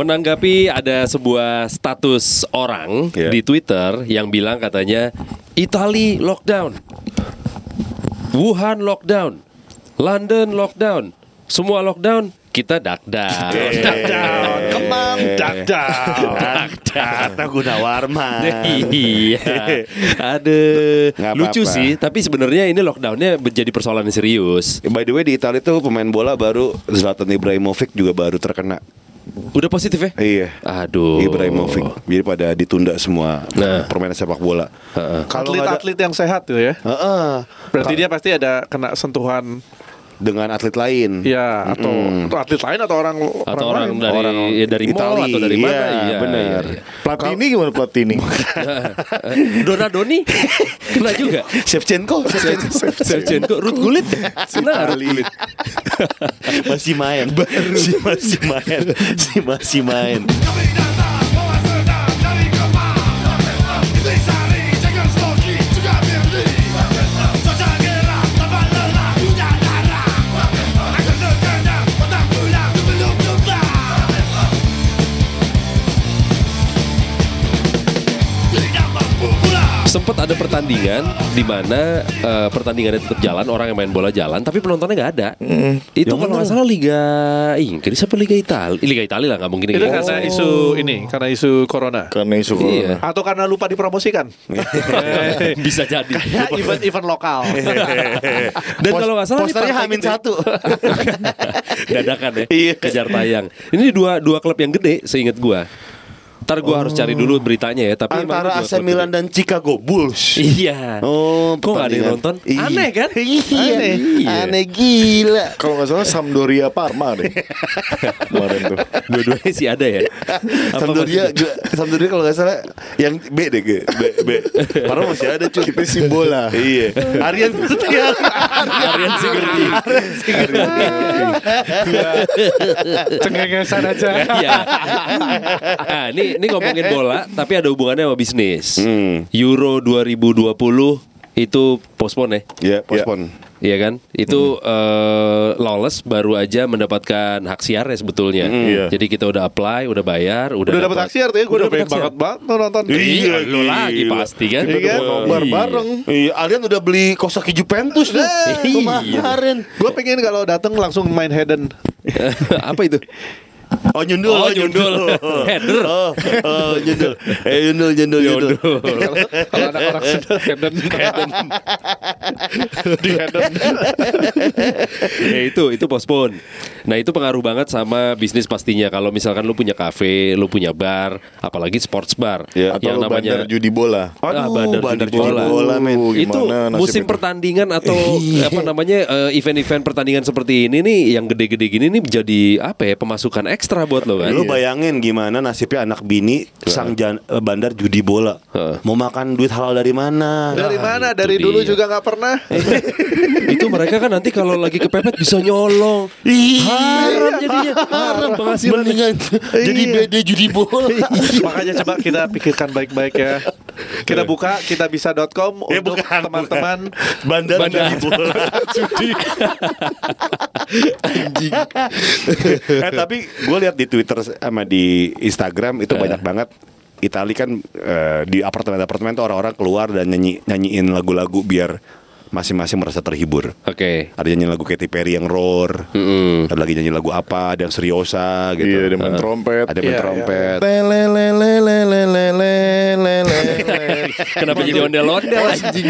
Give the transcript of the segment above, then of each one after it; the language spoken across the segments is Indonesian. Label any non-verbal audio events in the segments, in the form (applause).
Menanggapi ada sebuah status orang Ya. di Twitter yang bilang katanya Itali lockdown, Wuhan lockdown, London lockdown, semua lockdown, kita dakdan. Down, Kemang, duck down. Kata Gunawarman. iya, ada lucu sih. Tapi sebenarnya ini lockdownnya menjadi persoalan serius. By the way di Italia tuh pemain bola baru Zlatan Ibrahimovic juga baru terkena. Udah positif ya? Iya. Aduh. Ibrahimovic. Jadi pada ditunda semua Nah. permainan sepak bola. Heeh. Kalau nggak ada- Atlet-atlet yang sehat tuh ya. Heeh. Berarti dia pasti ada kena sentuhan dengan atlet lain. ya atau, Mm-mm. atau atlet lain atau orang Atau orang, lain. dari Orang ya dari mall Itali, atau dari mana? iya, Iya, benar. iya, iya. Platini gimana Platini? (laughs) (laughs) Donadoni kena juga. Shevchenko, Shevchenko. Shevchenko, Ruth Gullit kena Ruth Gullit. (laughs) masih main. Si masih main. Si masih main. Sempat ada pertandingan di mana eh, pertandingannya tetap jalan, orang yang main bola jalan, tapi penontonnya nggak ada. Itu kalau nggak salah Liga Inggris apa Liga Italia? Liga Italia lah nggak mungkin Itu Liga karena isu ini, karena isu corona. Karena isu corona. Iya. Atau karena lupa dipromosikan. (laughs) Bisa jadi. Ya, event-event lokal. (laughs) Dan kalau nggak salah ini Posternya Hamin satu. (laughs) dadakan ya Iya. kejar tayang ini dua dua klub yang gede seingat gua ntar gua harus cari dulu beritanya ya tapi Antara AC Milan dan Chicago Bulls. iya Oh, Kok nggak ada yang nonton? Iya. Aneh kan? Iya. Aneh. Iya. Aneh gila. Kalau nggak salah Sampdoria Parma deh (laughs) kemarin tuh. dua-duanya sih ada ya (laughs) Sampdoria, Sampdoria kalau nggak salah yang B deh. B, B. (laughs) Padahal masih ada cuy. Kita sih bola. Iya. Aryan Setia. Aryan Sigerti Cengengesan aja. Iya. Nah, ini ini ngomongin bola tapi ada hubungannya sama bisnis. Hmm. Euro 2020 itu postpone ya. Ya, postpone. Iya kan? Itu eh, Lawless baru aja mendapatkan hak siar ya sebetulnya. Iya. Jadi kita udah apply, udah bayar, udah, Udah dapat dapat- taksiar tuh ya, gue Udah pengen hak siar. banget banget nonton. Iya, lo gila. lagi pasti kan. Iya kan? Nobar Iya. bareng. Iya, Aryan udah beli kosaki Juventus tuh. Iya. Kemarin. Gue pengen kalau datang langsung main Hayden. (laughs) Apa itu? Oh nyundul, Oh, nyundul. (laughs) Header. Oh, oh nyundul. Eh nyundul, nyundul, nyundul. (laughs) Kalau anak orang (laughs) sudah Hayden. Di Hayden. ya itu itu postpone. Nah itu pengaruh banget sama bisnis pastinya. Kalau misalkan lu punya kafe, lu punya bar, apalagi sports bar, Ya, Atau yang lo bandar namanya judi bola. Ah, Aduh, bandar, bandar judi judi bola. bola, men. Uh, itu musim itu? pertandingan atau Iya. apa namanya eh, event-event pertandingan seperti ini nih yang gede-gede gini nih jadi apa ya pemasukan ekstra buat lo kan? Lu bayangin gimana nasibnya anak bini sang jan- eh, bandar judi bola. Mau makan duit halal dari mana? Dari Nah, mana? Dari dia. dulu juga nggak pernah. (laughs) itu mereka kan nanti kalau lagi kepepet bisa nyolong. Haram jadinya. Haram penghasilan. Mendingan jadi BD judi bola. (laughs) Makanya coba kita pikirkan baik-baik ya. Kita buka kitabisa.com Ya, untuk bukan, teman-teman bandar, Bandar. judi bola. (laughs) Anjing. (laughs) eh, tapi gue lihat di Twitter sama di Instagram itu banyak banget Itali kan eh, di apartemen-apartemen tuh orang-orang keluar dan nyanyi nyanyiin lagu-lagu biar masing-masing merasa terhibur. Oke. Ada nyanyi lagu Katy Perry yang roar, Mm-mm. ada lagi nyanyi lagu apa, ada yang seriosa gitu. Iya, dia main trompet. Ada main Iya, trompet. Kenapa jadi ondel-ondel anjing?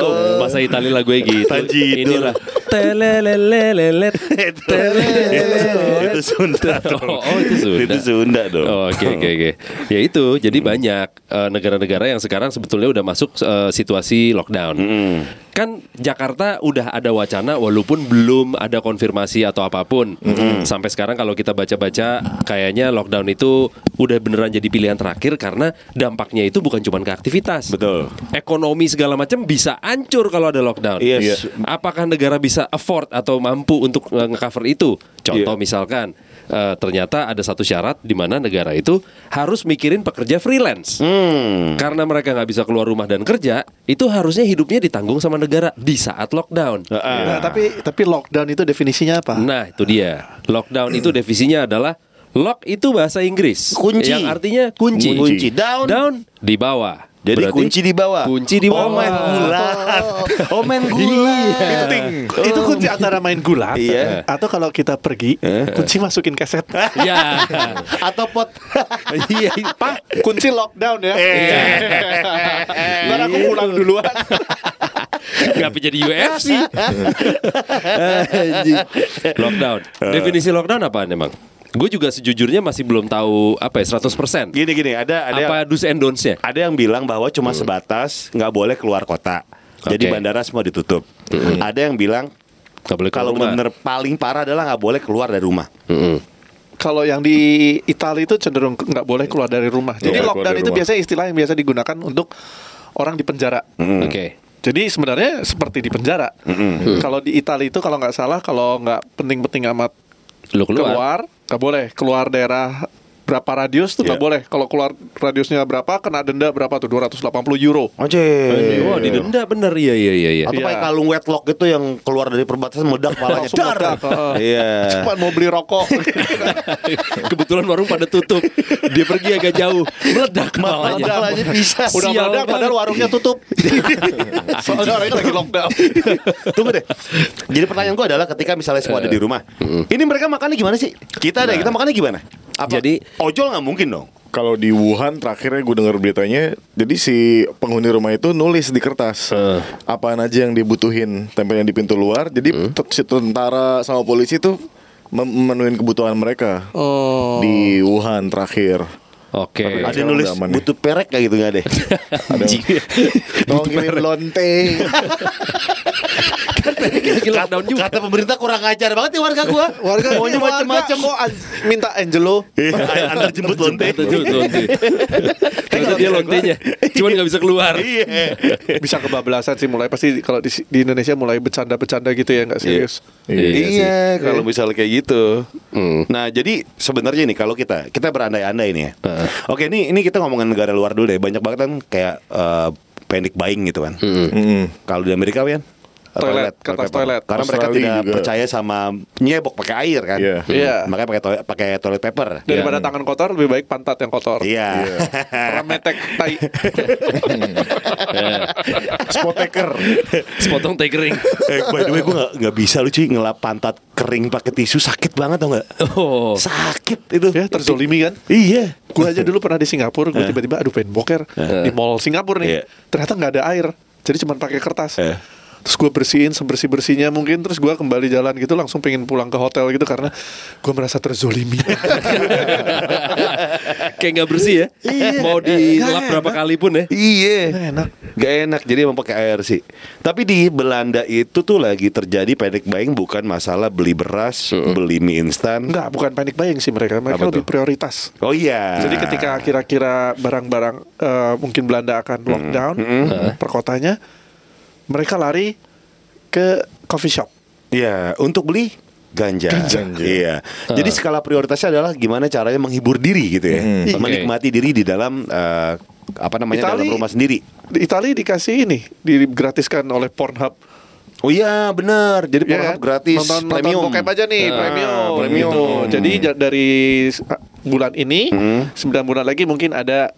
Oh, bahasa Italia lagunya gitu. Tanjidor. Inilah. Telelelelelet. (laughs) itu Sunda. (laughs) Oh, oh, itu Sunda. Itu Sunda dong. Oh, Oke oke oke. Ya itu jadi banyak eh, negara-negara yang sekarang sebetulnya udah masuk eh, situasi lockdown. Kan Jakarta udah ada wacana walaupun belum ada konfirmasi atau apa pun. Sampai sekarang kalau kita baca-baca kayaknya lockdown itu udah beneran jadi pilihan terakhir karena dampaknya itu bukan cuma ke aktivitas. Betul. Ekonomi segala macam bisa hancur kalau ada lockdown. Yes. Apakah negara bisa afford atau mampu untuk nge-cover itu? Contoh Iya. misalkan eh, ternyata ada satu syarat di mana negara itu harus mikirin pekerja freelance. Hmm. Karena mereka nggak bisa keluar rumah dan kerja, itu harusnya hidupnya ditanggung sama negara di saat lockdown. Ah. Nah, tapi tapi lockdown itu definisinya apa? Nah, itu dia. Lockdown itu definisinya adalah lock itu bahasa Inggris. Kunci. Yang artinya kunci. Kunci. Down. Down di bawah. Jadi Berarti kunci di bawah. Kunci di bawah. Oh main gulat. (laughs) Oh main gulat. Itu kunci antara main gulat Iya. atau kalau kita pergi kunci masukin keset. Ya. (laughs) Atau pot. Iya. Pak, kunci lockdown ya. Iya. Ntar aku pulang duluan. (laughs) Ngapa jadi UFC? Anjing. lockdown. Definisi lockdown apa emang? Gue juga sejujurnya masih belum tahu apa ya 100%. Gini gini, ada ada apa do's and don'ts-nya? ada yang bilang bahwa cuma sebatas nggak boleh keluar kota. Jadi Oke. bandara semua ditutup. Ada yang bilang Nggak boleh keluar kalau rumah. benar paling parah adalah nggak boleh keluar dari rumah. Mm-mm. Kalau yang di Italia itu cenderung nggak boleh keluar dari rumah. Jadi lockdown itu rumah. biasanya istilah yang biasa digunakan untuk orang di penjara. Oke. Jadi sebenarnya seperti di penjara. Kalau di Italia itu kalau nggak salah kalau nggak penting-penting amat Lu keluar. keluar nggak boleh keluar daerah berapa radius tuh nggak Iya. boleh. Kalau keluar radiusnya berapa kena denda berapa tuh 280 euro. Oke. Wah, didenda bener iya iya iya iya. Atau Iya. kayak kalung wetlock itu yang keluar dari perbatasan meledak (laughs) palanya. Dar. Iya. Cuma mau beli rokok. (laughs) Kebetulan warung pada tutup. Dia pergi agak jauh. Meledak Malah kepalanya. palanya bisa. Udah Sial meledak padahal warungnya tutup. (laughs) Soalnya orangnya lagi lockdown. Tunggu deh. Jadi pertanyaan gue adalah ketika misalnya semua ada di rumah, ini mereka makannya gimana sih? Kita ada, kita makannya gimana? Apa? Jadi- ojol nggak mungkin dong. Kalau di Wuhan terakhirnya gue dengar beritanya, jadi si penghuni rumah itu nulis di kertas Eh. apaan aja yang dibutuhin tempelnya di pintu luar. Jadi te- si tentara sama polisi tuh mem- memenuhin kebutuhan mereka Oh. di Wuhan terakhir. Oke. Tapi Ada nulis butuh perek kayak gitu nggak deh? (laughs) Ada tolong kirim lonteng. Lagi lockdown juga. Kata pemerintah kurang ajar banget nih warga gua. Warga maunya macam-macam. kok an- minta Angelo. Antar jemput lonte. Lonte. Ternyata dia lontenya. Cuman nggak bisa keluar. Iya. Bisa kebablasan sih mulai pasti kalau di, di Indonesia mulai bercanda-bercanda gitu ya nggak serius. Iya, kalau misalnya kayak gitu. Hmm. Nah, jadi sebenarnya nih kalau kita kita berandai-andai nih ya. Oke, ini ini kita ngomongin negara luar dulu deh. Banyak banget kan kayak eh, panic buying gitu kan. Mm-mm. Kalau di Amerika kan Toilet, kertas paper. toilet. Karena mereka Australia tidak juga. percaya sama nyebok pakai air kan. Iya. Iya. Makanya pakai toilet pakai toilet paper. Daripada tangan kotor lebih baik pantat yang kotor. Iya. Rametek tai. Spoteker. Sepotong teh kering. eh, by the way gue gak, nggak bisa lu cuy ngelap pantat kering pakai tisu sakit banget tau nggak? Oh. Sakit itu. Ya terzolimi kan. Iya. Gue aja dulu pernah di Singapura, gue tiba-tiba aduh pengen boker di mall Singapura nih. Iya. Ternyata nggak ada air, jadi cuma pakai kertas. Eh. Terus gue bersihin sebersih bersihnya mungkin, terus gue kembali jalan gitu langsung pengen pulang ke hotel gitu karena gue merasa terzolimi. (laughs) Kayak nggak bersih ya. Mau dilap berapa kali pun ya. Iya. Nggak enak. Gak enak jadi emang pakai air sih. Tapi di Belanda itu tuh lagi terjadi panic buying bukan masalah beli beras, beli mie instan. Enggak, bukan panik buying sih mereka, mereka Apa lebih tuh? prioritas. Oh iya. Jadi ketika kira-kira barang-barang eh, mungkin Belanda akan lockdown per kotanya, mereka lari ke coffee shop. Iya, untuk beli ganja. Iya. Jadi skala prioritasnya adalah gimana caranya menghibur diri gitu ya. Oke. Menikmati diri di dalam eh, apa namanya Itali- dalam rumah sendiri. Di Italia dikasih ini, digratiskan oleh Pornhub. Oh iya, benar. Jadi Ya Pornhub kan? gratis nonton, premium. Nonton bokep aja nih, Ah, premium. premium. Gitu. Jadi ja- dari bulan ini, Hmm. 9 bulan lagi mungkin ada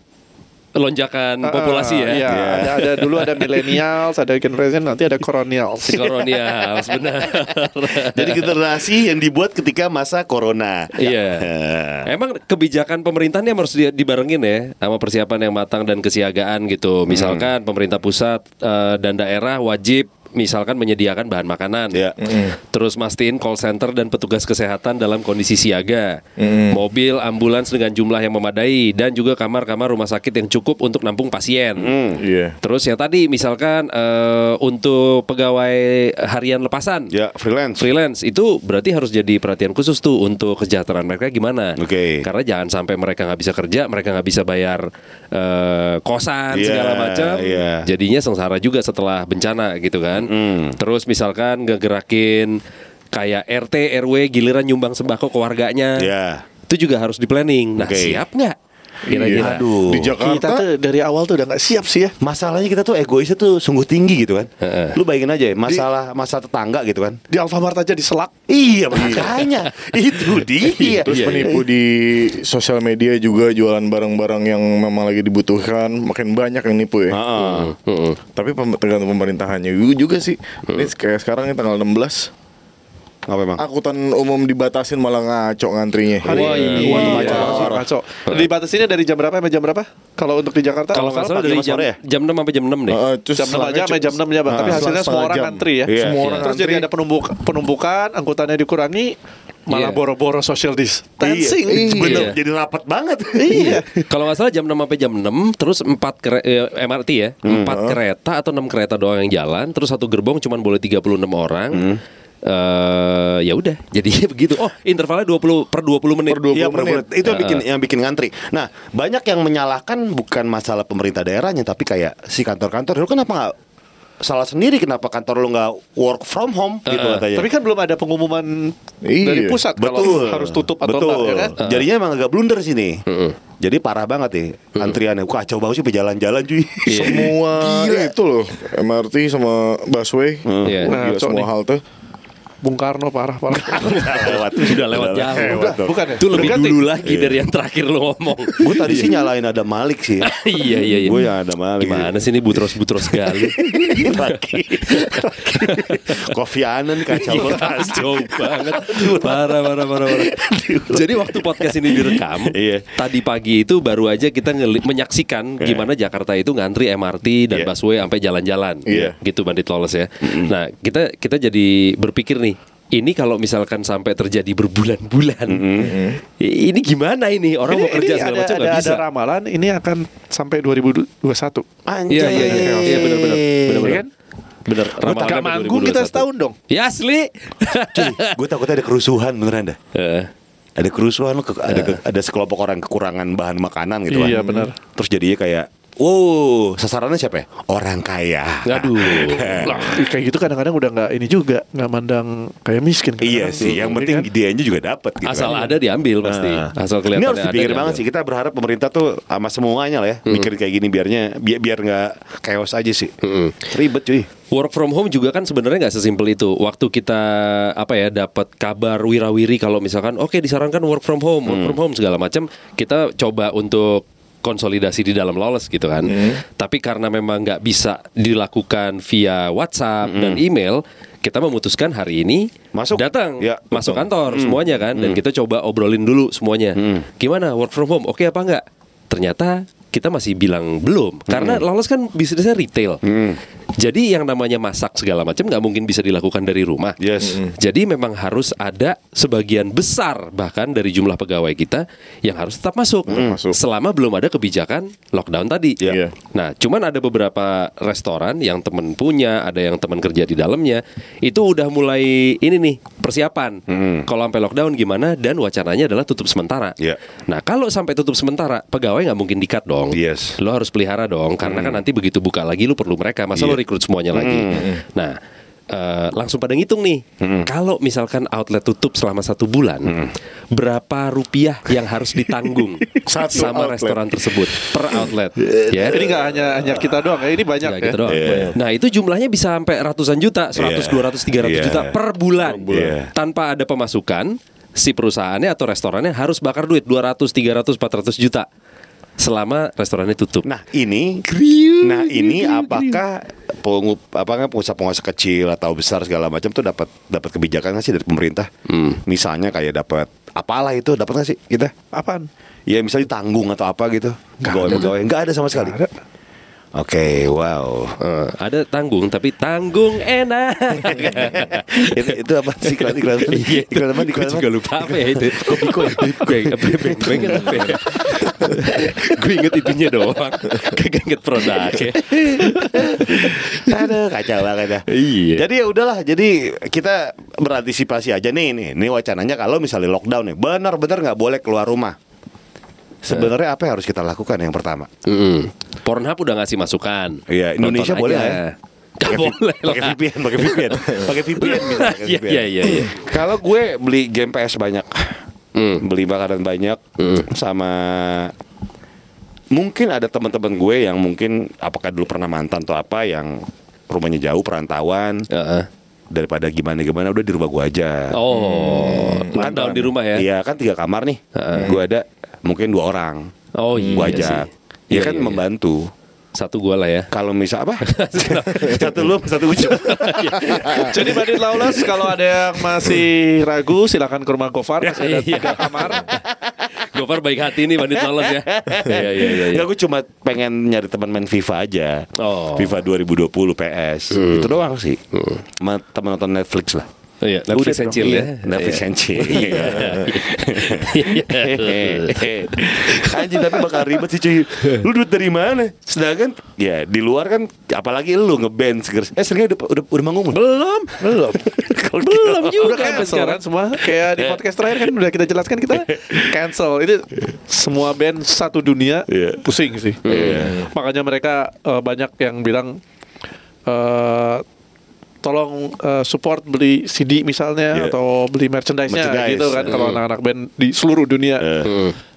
Lonjakan ah, populasi ya. iya, ada, ada dulu ada millennials, ada generation, nanti ada (laughs) colonials. Si Koronials benar. Jadi generasi yang dibuat ketika masa corona. Iya. Eh. Emang kebijakan pemerintah ini harus di- dibarengin ya sama persiapan yang matang dan kesiagaan gitu. Misalkan pemerintah pusat eh, dan daerah wajib misalkan menyediakan bahan makanan. Ya. Terus mastiin call center dan petugas kesehatan dalam kondisi siaga. Mobil ambulans dengan jumlah yang memadai dan juga kamar-kamar rumah sakit yang cukup untuk nampung pasien. Iya. Terus yang tadi misalkan eh, untuk pegawai harian lepasan Ya, freelance. freelance itu berarti harus jadi perhatian khusus tuh untuk kesejahteraan mereka gimana? Oke. Karena jangan sampai mereka nggak bisa kerja, mereka nggak bisa bayar eh, kosan Iya, segala macam. iya. Jadinya sengsara juga setelah bencana gitu kan. Mm. Terus misalkan ngegerakin kayak RT RW giliran nyumbang sembako ke warganya. Ya. Itu juga harus di planning. Nah, Oke. siap nggak? Kira-kira. Aduh. Di Jakarta Kita tuh dari awal tuh udah nggak siap sih ya. Masalahnya kita tuh egoisnya tuh sungguh tinggi gitu kan. Heeh. Lu bayangin aja ya, masalah masalah tetangga gitu kan. Di Alfamart aja diselak. Iya makanya itu dia. (laughs) Terus penipu di sosial media juga jualan barang-barang yang memang lagi dibutuhkan makin banyak yang nipu ya. Heeh. Mm-mm. Tapi pem- tergantung pemerintahannya juga sih. Ini kayak sekarang ini tanggal 16 Apa emang? Angkutan umum dibatasin malah ngaco ngantrinya. Hari Wah, iya. Waduh, ngaco, Iya. ngaco, ngaco. Dibatasinnya dari jam berapa sampai jam berapa? Kalau untuk di Jakarta Kalau nggak salah dari jam, ya? jam 6 sampai jam 6 deh. Heeh, terus jam 6 aja sampai jam 6 ya, Bang. Tapi Ah, hasilnya semua orang jam. antri ya. Iya. Semua orang Terus jadi antri. ada penumbuk, penumpukan, angkutannya dikurangi, malah Iya. boro-boro social distancing. Iya. Bener, Iya. jadi rapat banget. Iya. Kalau nggak salah jam 6 sampai jam 6 terus 4 kere- eh, MRT ya. 4 kereta atau 6 kereta doang yang jalan, terus satu gerbong cuma boleh 36 orang. Eh ya udah, jadinya (laughs) begitu. Oh, intervalnya 20 per 20 menit. Per 20 Iya, menit. bener-bener. itu yang bikin yang bikin ngantri. Nah, banyak yang menyalahkan bukan masalah pemerintah daerahnya, tapi kayak si kantor-kantor lu kenapa nggak salah sendiri kenapa kantor lu nggak work from home gitu katanya. Tapi kan belum ada pengumuman Iya. dari pusat kalau betul harus tutup atau betul. enggak ya kan? Jadinya emang agak blunder sini. Jadi parah banget nih antriannya. Kacau banget sih berjalan-jalan cuy. Semua itu loh MRT sama busway. Iya. Gila, Ngaco semua nih. halte. Bung Karno parah parah. Udah (laughs) lewat. Sudah lewat jauh. lewat dong. Bukan ya? Itu lebih Berganti. dulu lagi dari yang terakhir lo ngomong. (laughs) Gue tadi sih nyalain ada Malik sih. (laughs) iya iya iya. Gue yang ada Malik. Gimana sih ini butros-butros sekali. Lagi. Kofi Anan kacau banget. Kacau banget Parah parah parah, parah. Jadi waktu podcast ini direkam Iya. Tadi pagi itu baru aja kita menyaksikan Gimana Jakarta itu ngantri MRT dan Iya. busway sampai jalan-jalan Iya. Gitu Bandit Lawless ya Nah kita kita jadi berpikir nih ini kalau misalkan sampai terjadi berbulan-bulan, i- ini gimana ini orang mau kerja segala ada, macam ada, nggak bisa? ada ramalan ini akan sampai 2021. Anjay. Iya iya iya iya benar benar benar Iya benar. kan? Bener. Gak ramalannya manggung 2021. kita setahun dong. Ya asli. Gue takutnya ada kerusuhan beneran dah. Eh, Ada kerusuhan, ke- ada ada sekelompok orang kekurangan bahan makanan gitu kan. Iya, benar. Terus jadinya kayak Wow, sasarannya siapa ya? Orang kaya. Aduh. (laughs) Lah, kayak gitu kadang-kadang udah nggak ini juga, nggak mandang kayak miskin. Iya kadang-kadang. sih, yang Iya penting kan? dianya juga dapat gitu. Asal kan. ada diambil pasti. Nah. Asal kelihatan Ini harus ada dipikir diambil. banget sih. Kita berharap pemerintah tuh sama semuanya lah ya, mikir kayak gini biarnya biar biar nggak chaos aja sih. Ribet cuy. Work from home juga kan sebenarnya nggak sesimpel itu. Waktu kita apa ya dapat kabar wirawiri kalau misalkan oke disarankan work from home, work from home segala macam, kita coba untuk konsolidasi di dalam lawless gitu kan. Tapi karena memang nggak bisa dilakukan via WhatsApp dan email, kita memutuskan hari ini Masuk. datang, Ya, masuk betul. kantor semuanya kan, dan kita coba obrolin dulu semuanya. Gimana work from home? Oke apa enggak? Ternyata kita masih bilang belum karena lawless kan bisnisnya retail. Jadi yang namanya masak segala macam nggak mungkin bisa dilakukan dari rumah. Yes. Jadi memang harus ada sebagian besar bahkan dari jumlah pegawai kita yang harus tetap masuk, masuk. selama belum ada kebijakan lockdown tadi. Iya. Nah, cuman ada beberapa restoran yang temen punya, ada yang teman kerja di dalamnya, itu udah mulai ini nih persiapan. Kalau sampai lockdown gimana? Dan wacananya adalah tutup sementara. Iya. Nah, kalau sampai tutup sementara, pegawai nggak mungkin dikat dong. Yes. Lo harus pelihara dong, karena kan nanti begitu buka lagi lo perlu mereka. Masa lo Iya. rekrut semuanya lagi. Nah, eh, langsung pada ngitung nih. Kalau misalkan outlet tutup selama satu bulan, berapa rupiah yang harus ditanggung (laughs) Satu sama outlet. restoran tersebut per outlet? (laughs) ya. Ini nggak hanya hanya kita doang ya, ini banyak Nggak ya. gitu doang. Iya. Nah itu jumlahnya bisa sampai ratusan juta, 100, Iya. 200, 300 Iya. juta per bulan. bulan. Tanpa ada pemasukan, si perusahaannya atau restorannya harus bakar duit 200, 300, 400 juta selama restorannya tutup. Nah ini, nah ini apakah pengu, apakah pengusaha-pengusaha kecil atau besar segala macam tuh dapat dapat kebijakan nggak sih dari pemerintah? Misalnya kayak dapat apalah itu dapat nggak sih kita? Apaan? Ya misalnya tanggung atau apa gitu? Pegawai-pegawai nggak ada sama sekali. Nggak ada. Oke, wow. Eh, ada tanggung tapi tanggung enak. (laughs) itu, itu apa sih iklan iklan iklan apa? Iklan juga lupa apa ya itu. Kopiko ya. Gue inget apa ya. Gue inget itunya doang. Kagak inget produknya. Aduh, kacau banget ya. Iya. Jadi ya udahlah, jadi kita berantisipasi aja nih nih. Ini wacananya kalau misalnya lockdown nih, benar-benar nggak boleh keluar rumah. Sebenarnya apa yang harus kita lakukan yang pertama? Mm. Pornhub udah ngasih masukan. Iya, Indonesia Nonton boleh aja. ya? Gak boleh lah. Pakai VPN, pakai VPN, (laughs) pakai VPN Iya, iya, iya, iya. Kalau gue beli game PS banyak, Hmm. beli makanan banyak, Hmm. sama mungkin ada teman-teman gue yang mungkin apakah dulu pernah mantan atau apa yang rumahnya jauh perantauan Heeh. daripada gimana gimana udah di rumah gue aja. Oh, lockdown di rumah ya? Iya kan tiga kamar nih. Gue ada mungkin dua orang. Oh iya Gue sih. ajak. Iya, Ya kan iya, iya. membantu. Satu gua lah ya. Kalau misal apa? (laughs) satu lu, satu ujung. (laughs) Jadi Bandit Lawless kalau ada yang masih ragu silakan ke rumah Gofar masih ada Iya. tiga kamar. (laughs) Gofar baik hati nih Bandit Males ya. Iya iya iya. iya. Enggak, gue cuma pengen nyari teman main FIFA aja. Oh. FIFA 2020 PS. Itu doang sih. Sama teman nonton Netflix lah. Oh, iya, Netflix and chill ya. Netflix (laughs) Iya. and chill. Iya. Anjing tapi bakal ribet sih cuy. Lu duit dari mana? Sedangkan ya di luar kan apalagi lu ngeband segera. Eh seringnya udah udah, udah manggung belum? Belum. Belum. (laughs) Gitu. juga Udah cancel sekarang. kan semua Kayak di podcast terakhir kan Udah kita jelaskan kita Cancel Ini semua band satu dunia Iya. Pusing sih Makanya mereka eh, Banyak yang bilang eh Tolong eh, support beli CD misalnya Iya. Atau beli merchandise-nya Merchandise. gitu kan Kalau anak-anak band di seluruh dunia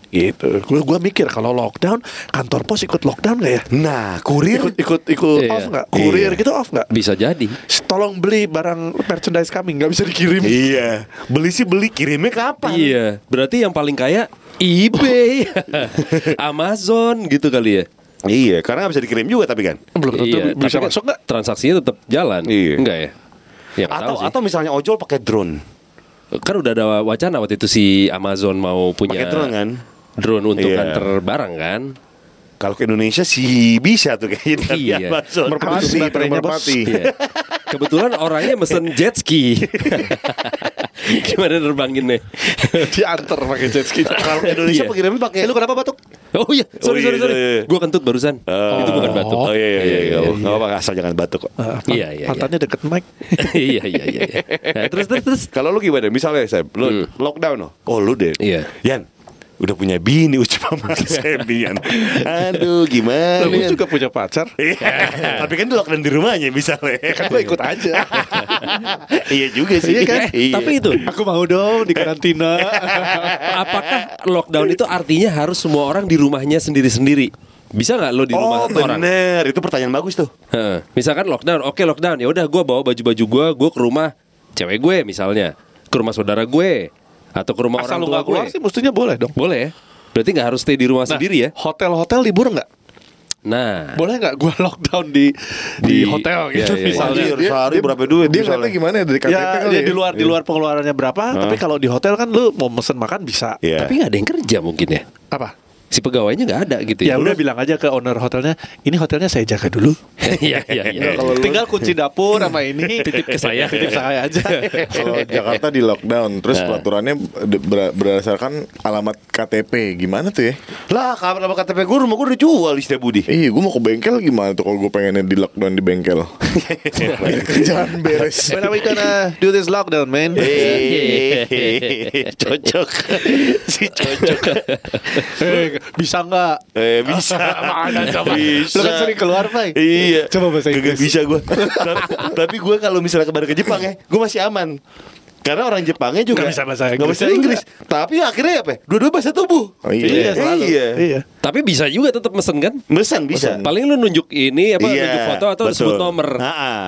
Gitu Gue gua mikir kalau lockdown Kantor pos ikut lockdown gak ya? Nah, kurir Ikut ikut ikut Iya. off nggak? Kurir Iya. gitu off nggak? Bisa jadi. Tolong beli barang merchandise kami nggak bisa dikirim. Iya, beli sih beli kirimnya kapan? Iya, berarti yang paling kaya eBay, (laughs) Amazon gitu kali ya. Iya, karena nggak bisa dikirim juga tapi kan. Belum tentu Iya, bisa masuk nggak? Transaksinya tetap jalan. Iya. Enggak ya? Ya Atau atau misalnya ojol pakai drone. kan udah ada wacana waktu itu si Amazon mau punya Pakai drone kan? drone untuk Iya. antar barang kan. Kalau ke Indonesia sih bisa tuh kayaknya Iya. Amazon. Merpati, baterainya, Bos. merpati. Iya. Kebetulan orangnya mesen jet ski. (laughs) Gimana nerbanginnya? Diantar pakai jet ski. Kalau ke Indonesia Iya. pengirimnya pakai Eh, lu kenapa batuk? Oh iya, sorry Oh iya, sorry sorry. iya, iya. Gue kentut barusan. Oh. Itu bukan batuk. Oh iya iya iya. iya, Nggak apa-apa asal jangan batuk kok. Iya iya. Pantatnya deket mic. (laughs) iya iya iya. iya. Nah, terus terus terus. Kalau lu gimana? Misalnya saya lu lockdown oh. Oh lu deh. Iya. Yan, udah punya bini ucap sama si Sebi Yan. Aduh gimana? Lu juga punya pacar. Iya, tapi kan lu lockdown di rumahnya misalnya. Kan gue ikut aja. (laughs) iya juga sih. Iya kan? Eh, tapi itu Aku mau dong di karantina. (laughs) apakah lockdown itu artinya harus semua orang di rumahnya sendiri-sendiri? Bisa nggak lo di rumah Oh orang? bener, itu pertanyaan bagus tuh. Heeh. Misalkan lockdown, oke lockdown, ya udah gue bawa baju-baju gue, gue ke rumah cewek gue misalnya, ke rumah saudara gue, atau ke rumah Asal orang lu tua nggak keluar gue. sih mestinya boleh dong. Boleh ya? Berarti nggak harus stay di rumah sendiri ya? Hotel-hotel libur nggak? Nah, Boleh nggak gue (laughs) lockdown di di, Di- hotel iya, gitu iya, iya. misalnya? Anjir, sehari berapa duit Dia misalnya? gimana ya dari KTP Ya, kali ya? di luar di luar pengeluarannya berapa? Tapi kalau di hotel kan lu mau mesen makan bisa. Iya. tapi nggak ada yang kerja mungkin ya? Apa? Si pegawainya nggak ada gitu Ya ya? udah bilang aja ke owner hotelnya, ini hotelnya saya jaga dulu. (laughs) Iya iya iya. Tinggal kunci dapur sama ini (laughs) Titip ke saya. titip saya aja. (laughs) Kalau Jakarta di lockdown, terus Nah. peraturannya ber- berdasarkan alamat KTP, gimana tuh ya? Lah, kabar nama KTP gue rumah gue udah jual di Setiabudi. Iya, gue mau ke bengkel gimana tuh kalau gue pengennya di lockdown di bengkel? Kerjaan beres. When are we gonna do this lockdown, man? Cocok. si cocok. Bisa nggak? Eh, bisa. (laughs) Mana coba? Bisa. Lu kan sering keluar, Pak. Iya. Coba bahasa Gak Inggris. bisa gue. (laughs) Tapi gue kalau misalnya kemarin ke Jepang ya, gue masih aman. Karena orang Jepangnya juga Nggak bisa bahasa Inggris bisa Inggris. Tapi akhirnya apa? ya? Dua-dua bahasa tubuh. Oh, iya. selalu. Iya. Iya. Tapi bisa juga tetap mesen kan? Mesan bisa. Paling lu nunjuk ini apa Iya, nunjuk foto atau betul. sebut nomor.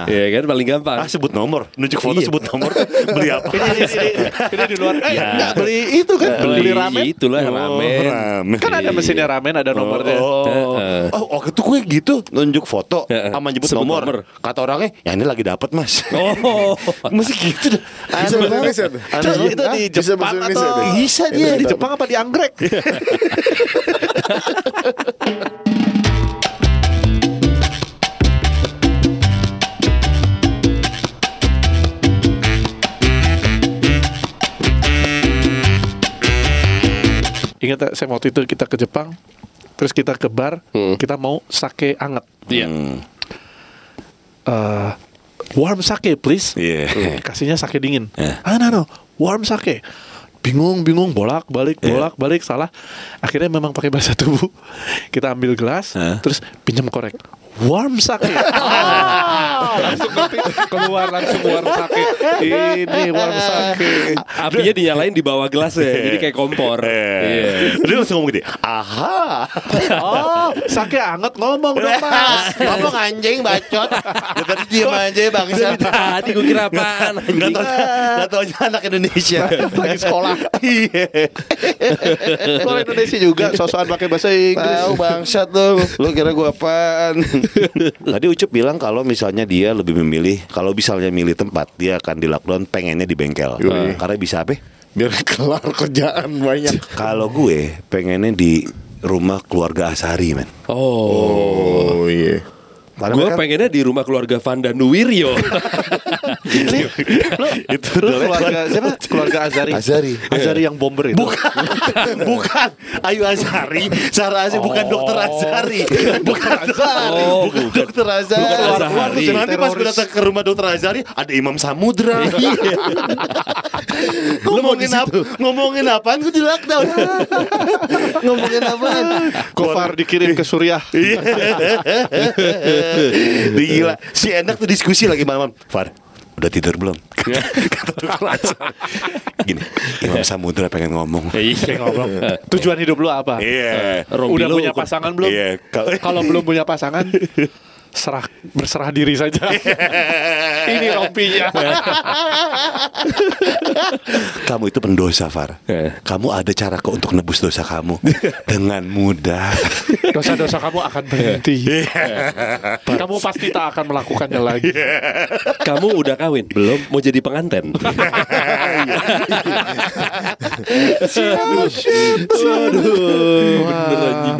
Iya kan paling gampang. Ah sebut nomor, nunjuk foto Iya. sebut nomor, (laughs) beli apa? Ini, ini, ini di luar. Eh, Ya. enggak beli itu kan, beli, beli ramen. itulah Oh, ramen. ramen. Kan ada mesinnya ramen, ada nomornya. Oh, Heeh. oh, waktu itu gue gitu nunjuk foto sama nyebut Sebut nomor. nomor. Kata orangnya, ya ini lagi dapat mas. Oh. (laughs) Masih gitu. Bisa Indonesia tuh? Itu, itu di Bisa Jepang Indonesia atau. Bisa dia. di Jepang apa di anggrek? (laughs) Ingat tak, saya waktu itu kita ke Jepang, terus kita ke bar, Hmm. kita mau sake anget. Iya. Eh, warm sake please. Iya. Kasihnya sake dingin. Eh. Ah, no, no, warm sake. Bingung, bingung, bolak balik, bolak balik, salah. Akhirnya memang pakai bahasa tubuh. Kita ambil gelas, Eh. terus pinjam korek. Warm sake. Ah, (laughs) langsung keluar langsung warm sake. Ini warm sake. Apinya dinyalain di bawah gelas ya, jadi kayak kompor. Iya. Dia langsung ngomong gini, aha. Oh, sake anget ngomong dong mas. (laughs) Ngomong anjing bacot. (laughs) Ya tadi diem aja bangsa. Tadi gue kira apaan anjing. tau, gak tau anak Indonesia Lagi sekolah. Iya Kalau Indonesia juga sosokan pakai bahasa Inggris. Tahu bangsat dong Lu kira gua apaan (laughs) Tadi Ucup bilang kalau misalnya dia lebih memilih Kalau misalnya milih tempat Dia akan di lockdown pengennya di bengkel Yoi. Karena bisa apa? Biar kelar kerjaan banyak. (laughs) Kalau gue pengennya di rumah keluarga Asari men Oh. Oh iya. Gue mereka- pengennya di rumah keluarga (laughs) Vanda Nuwiryo. itu Terus keluarga siapa? Keluarga Azari. Azari. Azari yang bomber itu. Bukan, (laughs) bukan Ayu Azari, Sarah Azari bukan dokter Azari, bukan, Oh, bukan, bukan. dokter Azari. Bukan Azari. Nanti pas gue datang ke rumah dokter Azari, ada Imam Samudra. (laughs) ngomongin apa? Ngomongin apaan? Gue di lockdown. (laughs) ngomongin apaan? Gofar dikirim ke Suriah. Iya. Gila, si enak tuh diskusi lagi malam. Far, udah tidur belum? (laughs) Azari. Gini, Imam Samudra pengen ngomong. Iya Ngobrol. (laughs) Tujuan hidup lu apa? Iya. Rompi Udah lu punya pasangan belum? Iya. Kalau belum punya pasangan, (laughs) serah berserah diri saja. (laughs) Ini rompinya. (laughs) kamu itu pendosa, Far. Eh. Kamu ada cara kok untuk nebus dosa kamu dengan mudah. (laughs) Dosa-dosa kamu akan berhenti. kamu pasti tak akan melakukannya lagi. Kamu udah kawin? Belum? Mau jadi penganten? Aduh, bener anjing.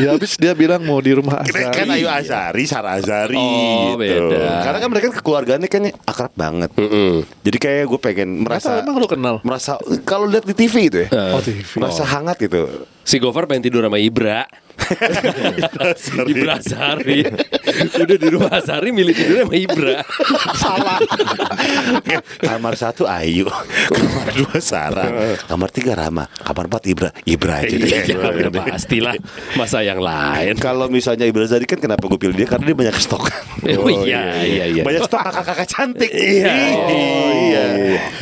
ya habis dia bilang mau di rumah Kan Azari. Ayu Azari, Sarah Azari Oh, gitu. beda. Karena kan mereka keluarganya kan akrab banget. Jadi kayak gue pengen Masa merasa emang lu kenal? merasa kalau lihat di TV itu ya. Oh, TV. Merasa hangat gitu. Si Gofar pengen tidur sama Ibra. Ibra Sari. Udah di rumah Sari milih tidur sama Ibra. Salah. kamar satu Ayu, kamar dua Sarah, kamar tiga Rama, kamar empat Ibra, Ibra aja deh. Ya, pastilah. Masa yang lain. Kalau misalnya Ibra Zari kan kenapa gue pilih dia karena dia banyak stok. Oh, iya, iya, iya. Banyak stok kakak-kakak cantik. Iya. Oh, iya.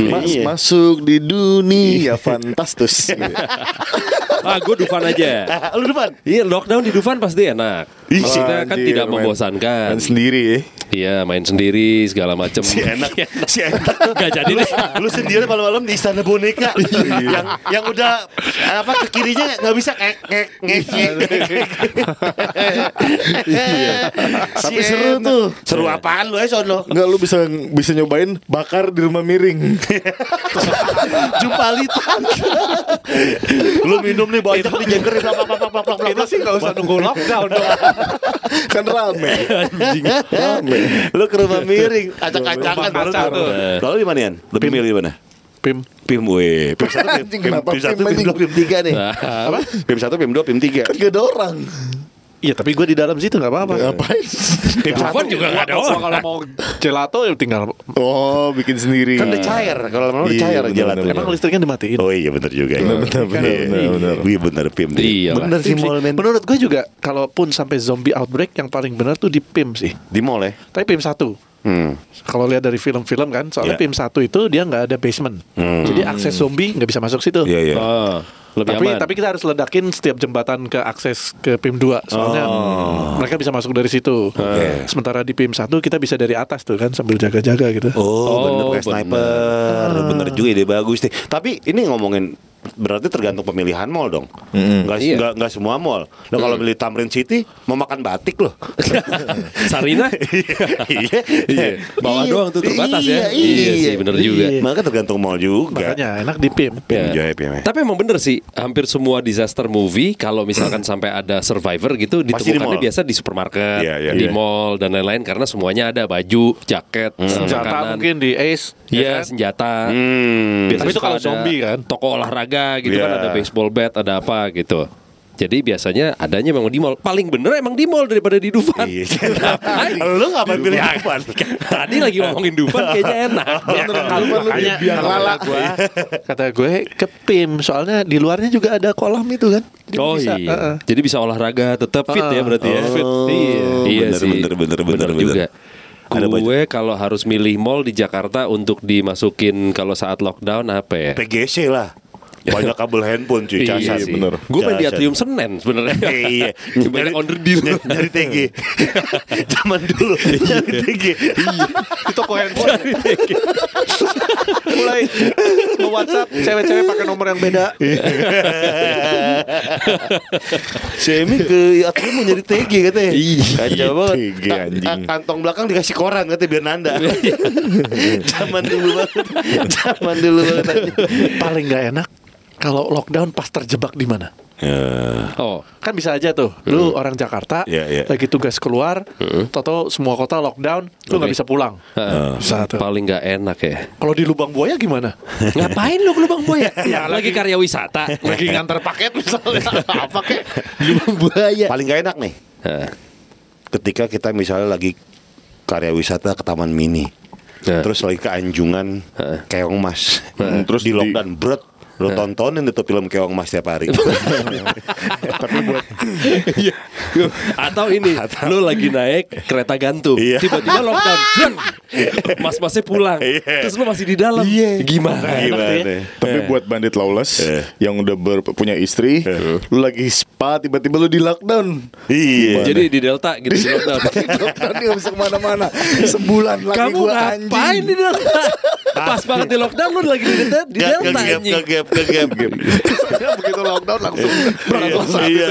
Mas, Iya. Masuk di dunia fantastis. (laughs) Ah, gue Dufan aja. (laughs) Lu depan. Iya, lockdown di Dufan pasti enak. Ih, Maksudnya kan Anjir, tidak membosankan. main sendiri ya. Iya, main sendiri segala macem. Si enak, si enak. Gak jadi deh. Lu sendiri malam-malam di istana boneka yang yang udah apa ke kirinya nggak bisa ngek ngek ngek ngek. Tapi seru tuh. Seru apaan lu ya sono? Enggak lu bisa bisa nyobain bakar di rumah miring. Jumpa litan. lu minum nih banyak nih jengker plak plak plak plak plak plak. Itu sih gak usah nunggu lockdown dong. (laughs) kan rame. Rame. Lu ke rumah miring, acak-acakan baru tuh. tuh. Lalu di mana Yan? Lebih milih di mana? Pim. Pim we. Pim satu, pim, Anjing, pim, kenapa pim satu, pim, pim anjing? dua, pim tiga nih. (laughs) Apa? Pim satu, pim dua, pim tiga. Kan gak ada orang. Iya tapi gue di dalam situ gak apa-apa. Ngapain? (laughs) Pim Dufan juga gak ada orang. Kalau mau gelato ya tinggal. Oh, bikin sendiri. Kan udah cair, kalau mau udah Iya, cair bener, gelato. bener. Emang listriknya dimatiin. Oh iya bener juga. Bener, bener, bener, Iya. bener, bener. Iya bener Pim. Iya. Bener sih mall men. Menurut gue juga kalaupun sampai zombie outbreak yang paling benar tuh di PIM sih. Di mall ya. Tapi PIM 1 Hmm. Kalau lihat dari film-film kan, soalnya Iya. PIM 1 itu dia nggak ada basement. Hmm. Jadi akses zombie nggak bisa masuk situ. Iya iya. Oh, lebih Tapi aman. tapi kita harus ledakin setiap jembatan ke akses ke PIM 2 soalnya mereka bisa masuk dari situ. Oke. Sementara di PIM 1 kita bisa dari atas tuh kan sambil jaga-jaga gitu. Oh, Oh, bener kayak bener. sniper. Bener juga ide bagus deh. Tapi ini ngomongin berarti tergantung pemilihan mall dong. Nggak, Iya. semua mall. Lo kalau milih Tamrin City mau makan batik loh. (laughs) Sarina? iya. Iya. Bawah Iya. doang tuh terbatas Iya, ya. Iya sih, bener juga. Maka tergantung mall juga. Makanya enak di PIM. Pim Ya. Joy, Pim, ya. Tapi emang bener sih, hampir semua disaster movie kalau misalkan sampai ada survivor gitu Pasti di ditemukannya mall. biasa di supermarket, Iya, iya. di Iya. mall dan lain-lain karena semuanya ada baju, jaket, eh, Senjata makanan. mungkin di Ace. Iya, kan? senjata. Hmm. Biasanya Tapi itu kalau zombie kan? Toko olahraga gitu Iya. kan ada baseball bat, ada apa gitu. Jadi biasanya adanya memang di mall. Paling bener emang di mall daripada di Dufan. Iya. (laughs) Lu ngapain pilih Dufan? Tadi lagi ngomongin Dufan (laughs) kayaknya enak. Kalau makanya kalau kata gue, kata gue ke PIM soalnya di luarnya juga ada kolam itu kan. Jadi Oh bisa, iya. uh-uh. Jadi bisa olahraga tetap fit ya berarti ya. Fit, iya. Iya bener, sih. bener, bener, bener, bener. juga. Ada Gue kalau harus milih mall di Jakarta untuk dimasukin kalau saat lockdown apa ya? PGC lah. Banyak kabel handphone cuy, Iya casan. sih. bener. Gue main di. Atrium Senen sebenarnya. iya. (laughs) Banyak on the deal. Nyari, nyari TG. (laughs) Zaman dulu nyari TG. Di toko handphone. Mulai nge WhatsApp cewek-cewek pakai nomor yang beda. (laughs) Semi ke akhirnya mau nyari TG katanya. Iya. Kacau banget. TG, anjing. Kantong belakang dikasih koran katanya biar nanda. Zaman dulu banget. Zaman dulu banget. Paling nggak enak kalau lockdown pas terjebak di mana? Oh, Kan bisa aja tuh, lu orang Jakarta, Iya, iya. lagi tugas keluar, toto semua kota lockdown, lu nggak Oke. bisa pulang. Heeh. Bisa tuh. paling nggak enak ya. Kalau di lubang buaya gimana? (laughs) Ngapain lu ke Lubang Buaya? (laughs) ya, lagi karya wisata. lagi ngantar paket misalnya, (laughs) apa kek? Lubang Buaya. Paling gak enak nih. Nah, Ketika kita misalnya lagi karya wisata ke Taman Mini. Nah. Terus lagi ke Anjungan Keong Mas. Hmm, terus di di- lockdown berat. Lo tontonin itu film Keong Mas tiap hari. (laughs) Tapi buat Iya. Atau ini, lu lagi naik kereta gantung, Iya. tiba-tiba lockdown, mas-masnya pulang, Iya. terus lu masih di dalam, gimana? Gimana? Tapi buat bandit lawless yang udah ber- punya istri, lu lagi spa tiba-tiba lu di lockdown. Iya. Jadi di Delta gitu di lockdown. (laughs) lockdown dia bisa ke mana-mana. Sebulan lagi Kamu gua ngapain anjing. di Delta? (laughs) Pas banget di lockdown lu lagi di Delta, di Gak Delta anjing. Ke gap, ke gap. Begitu lockdown langsung berangkat Iya.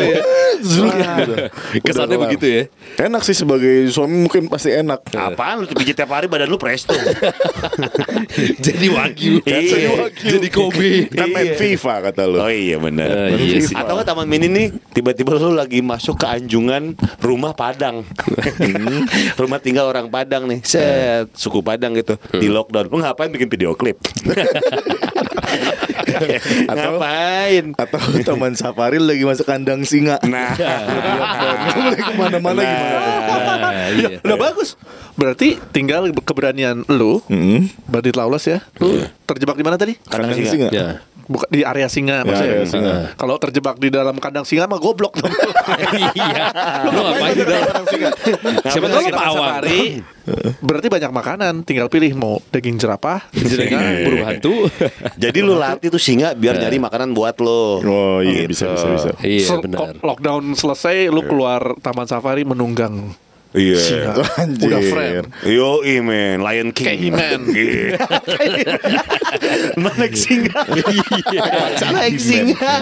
Kesannya Udah begitu ya. Enak sih sebagai suami mungkin pasti enak. Apaan lu pijit tiap hari badan lu presto. (laughs) Jadi wagyu, Iya. jadi Kobe. Kan main FIFA kata lu. Oh iya benar. Iya. Atau nggak taman mini nih tiba-tiba lu lagi masuk ke anjungan rumah Padang. (laughs) rumah tinggal orang Padang nih. Set suku Padang gitu di lockdown. Lu ngapain bikin video klip? (laughs) Atau- ngapain? Atau taman safari lagi masuk kandang singa. Nah, boleh ke mana-mana gimana? Nah, iya. Udah bagus. Berarti tinggal keberanian lu, Hmm. bandit lawless ya. Lu terjebak di mana tadi? Kandang Kandang singa. singa. Ya. Bukan di area singa maksudnya. area singa. Kalau terjebak di dalam kandang singa mah goblok dong. (laughs) Iya. Lu ngapain di dalam? Siapa tahu lu Taman pawang. safari, Berarti banyak makanan, tinggal pilih mau daging jerapah, Jadi burung hantu. (laughs) Jadi lu latih tuh singa biar nyari makanan buat lo. Oh iya Gitu. bisa bisa bisa. Iya benar. Lockdown selesai, lu keluar taman safari menunggang Iya. singa. Anjir. Udah friend. Yo, men, Lion King. Kayak He-Man. Iya. (laughs) Naik singa. Iya. Naik singa. (laughs)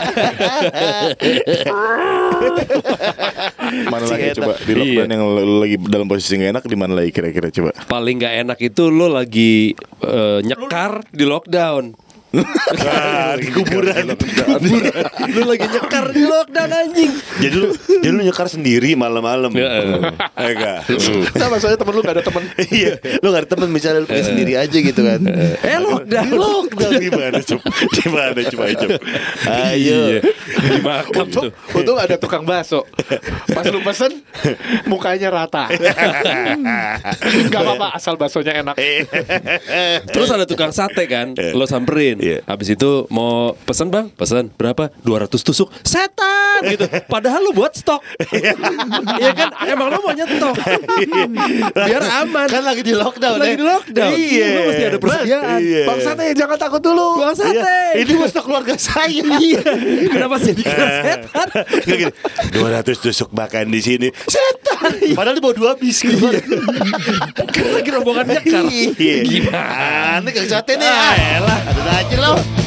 Mana lagi enak. coba di lockdown yang lu lagi dalam posisi nggak enak di mana lagi kira-kira coba? Paling nggak enak itu lo lagi eh, nyekar di lockdown. Ah, di kuburan. lu lagi nyekar di lockdown anjing. jadi lu jadi lu nyekar sendiri malam-malam. Eh. Eh, enggak. Nah maksudnya temen lu gak ada temen Iya, lu gak ada temen misalnya lu sendiri aja gitu kan. Eh lockdown. Lockdown gimana coba? Gimana coba coba. Iya. Ayo. Di makam tuh. Untung ada tukang bakso Pas lu pesen Mukanya rata Gak apa-apa asal baksonya enak Terus ada tukang sate kan, lo samperin. Iya. Habis itu mau pesen bang, pesen berapa? 200 tusuk. Setan gitu. Padahal lo buat stok. (laughs) Iya kan? Emang lo mau nyetok. (laughs) Biar aman. Kan lagi di lockdown Lagi ya. di lockdown. Iya. Lo mesti ada persediaan. Iya. Bang Sate jangan takut dulu Bang sate. Iya. Ini mesti keluarga saya. (laughs) Iya. Kenapa sih dikira setan? Gini, 200 tusuk makan di sini. Setan. Padahal di bawah dua bis gitu. Kan lagi rombongan nyekar. Iya. Gimana? Aneh kang sate nih. Ah, elah. Ada aja lo.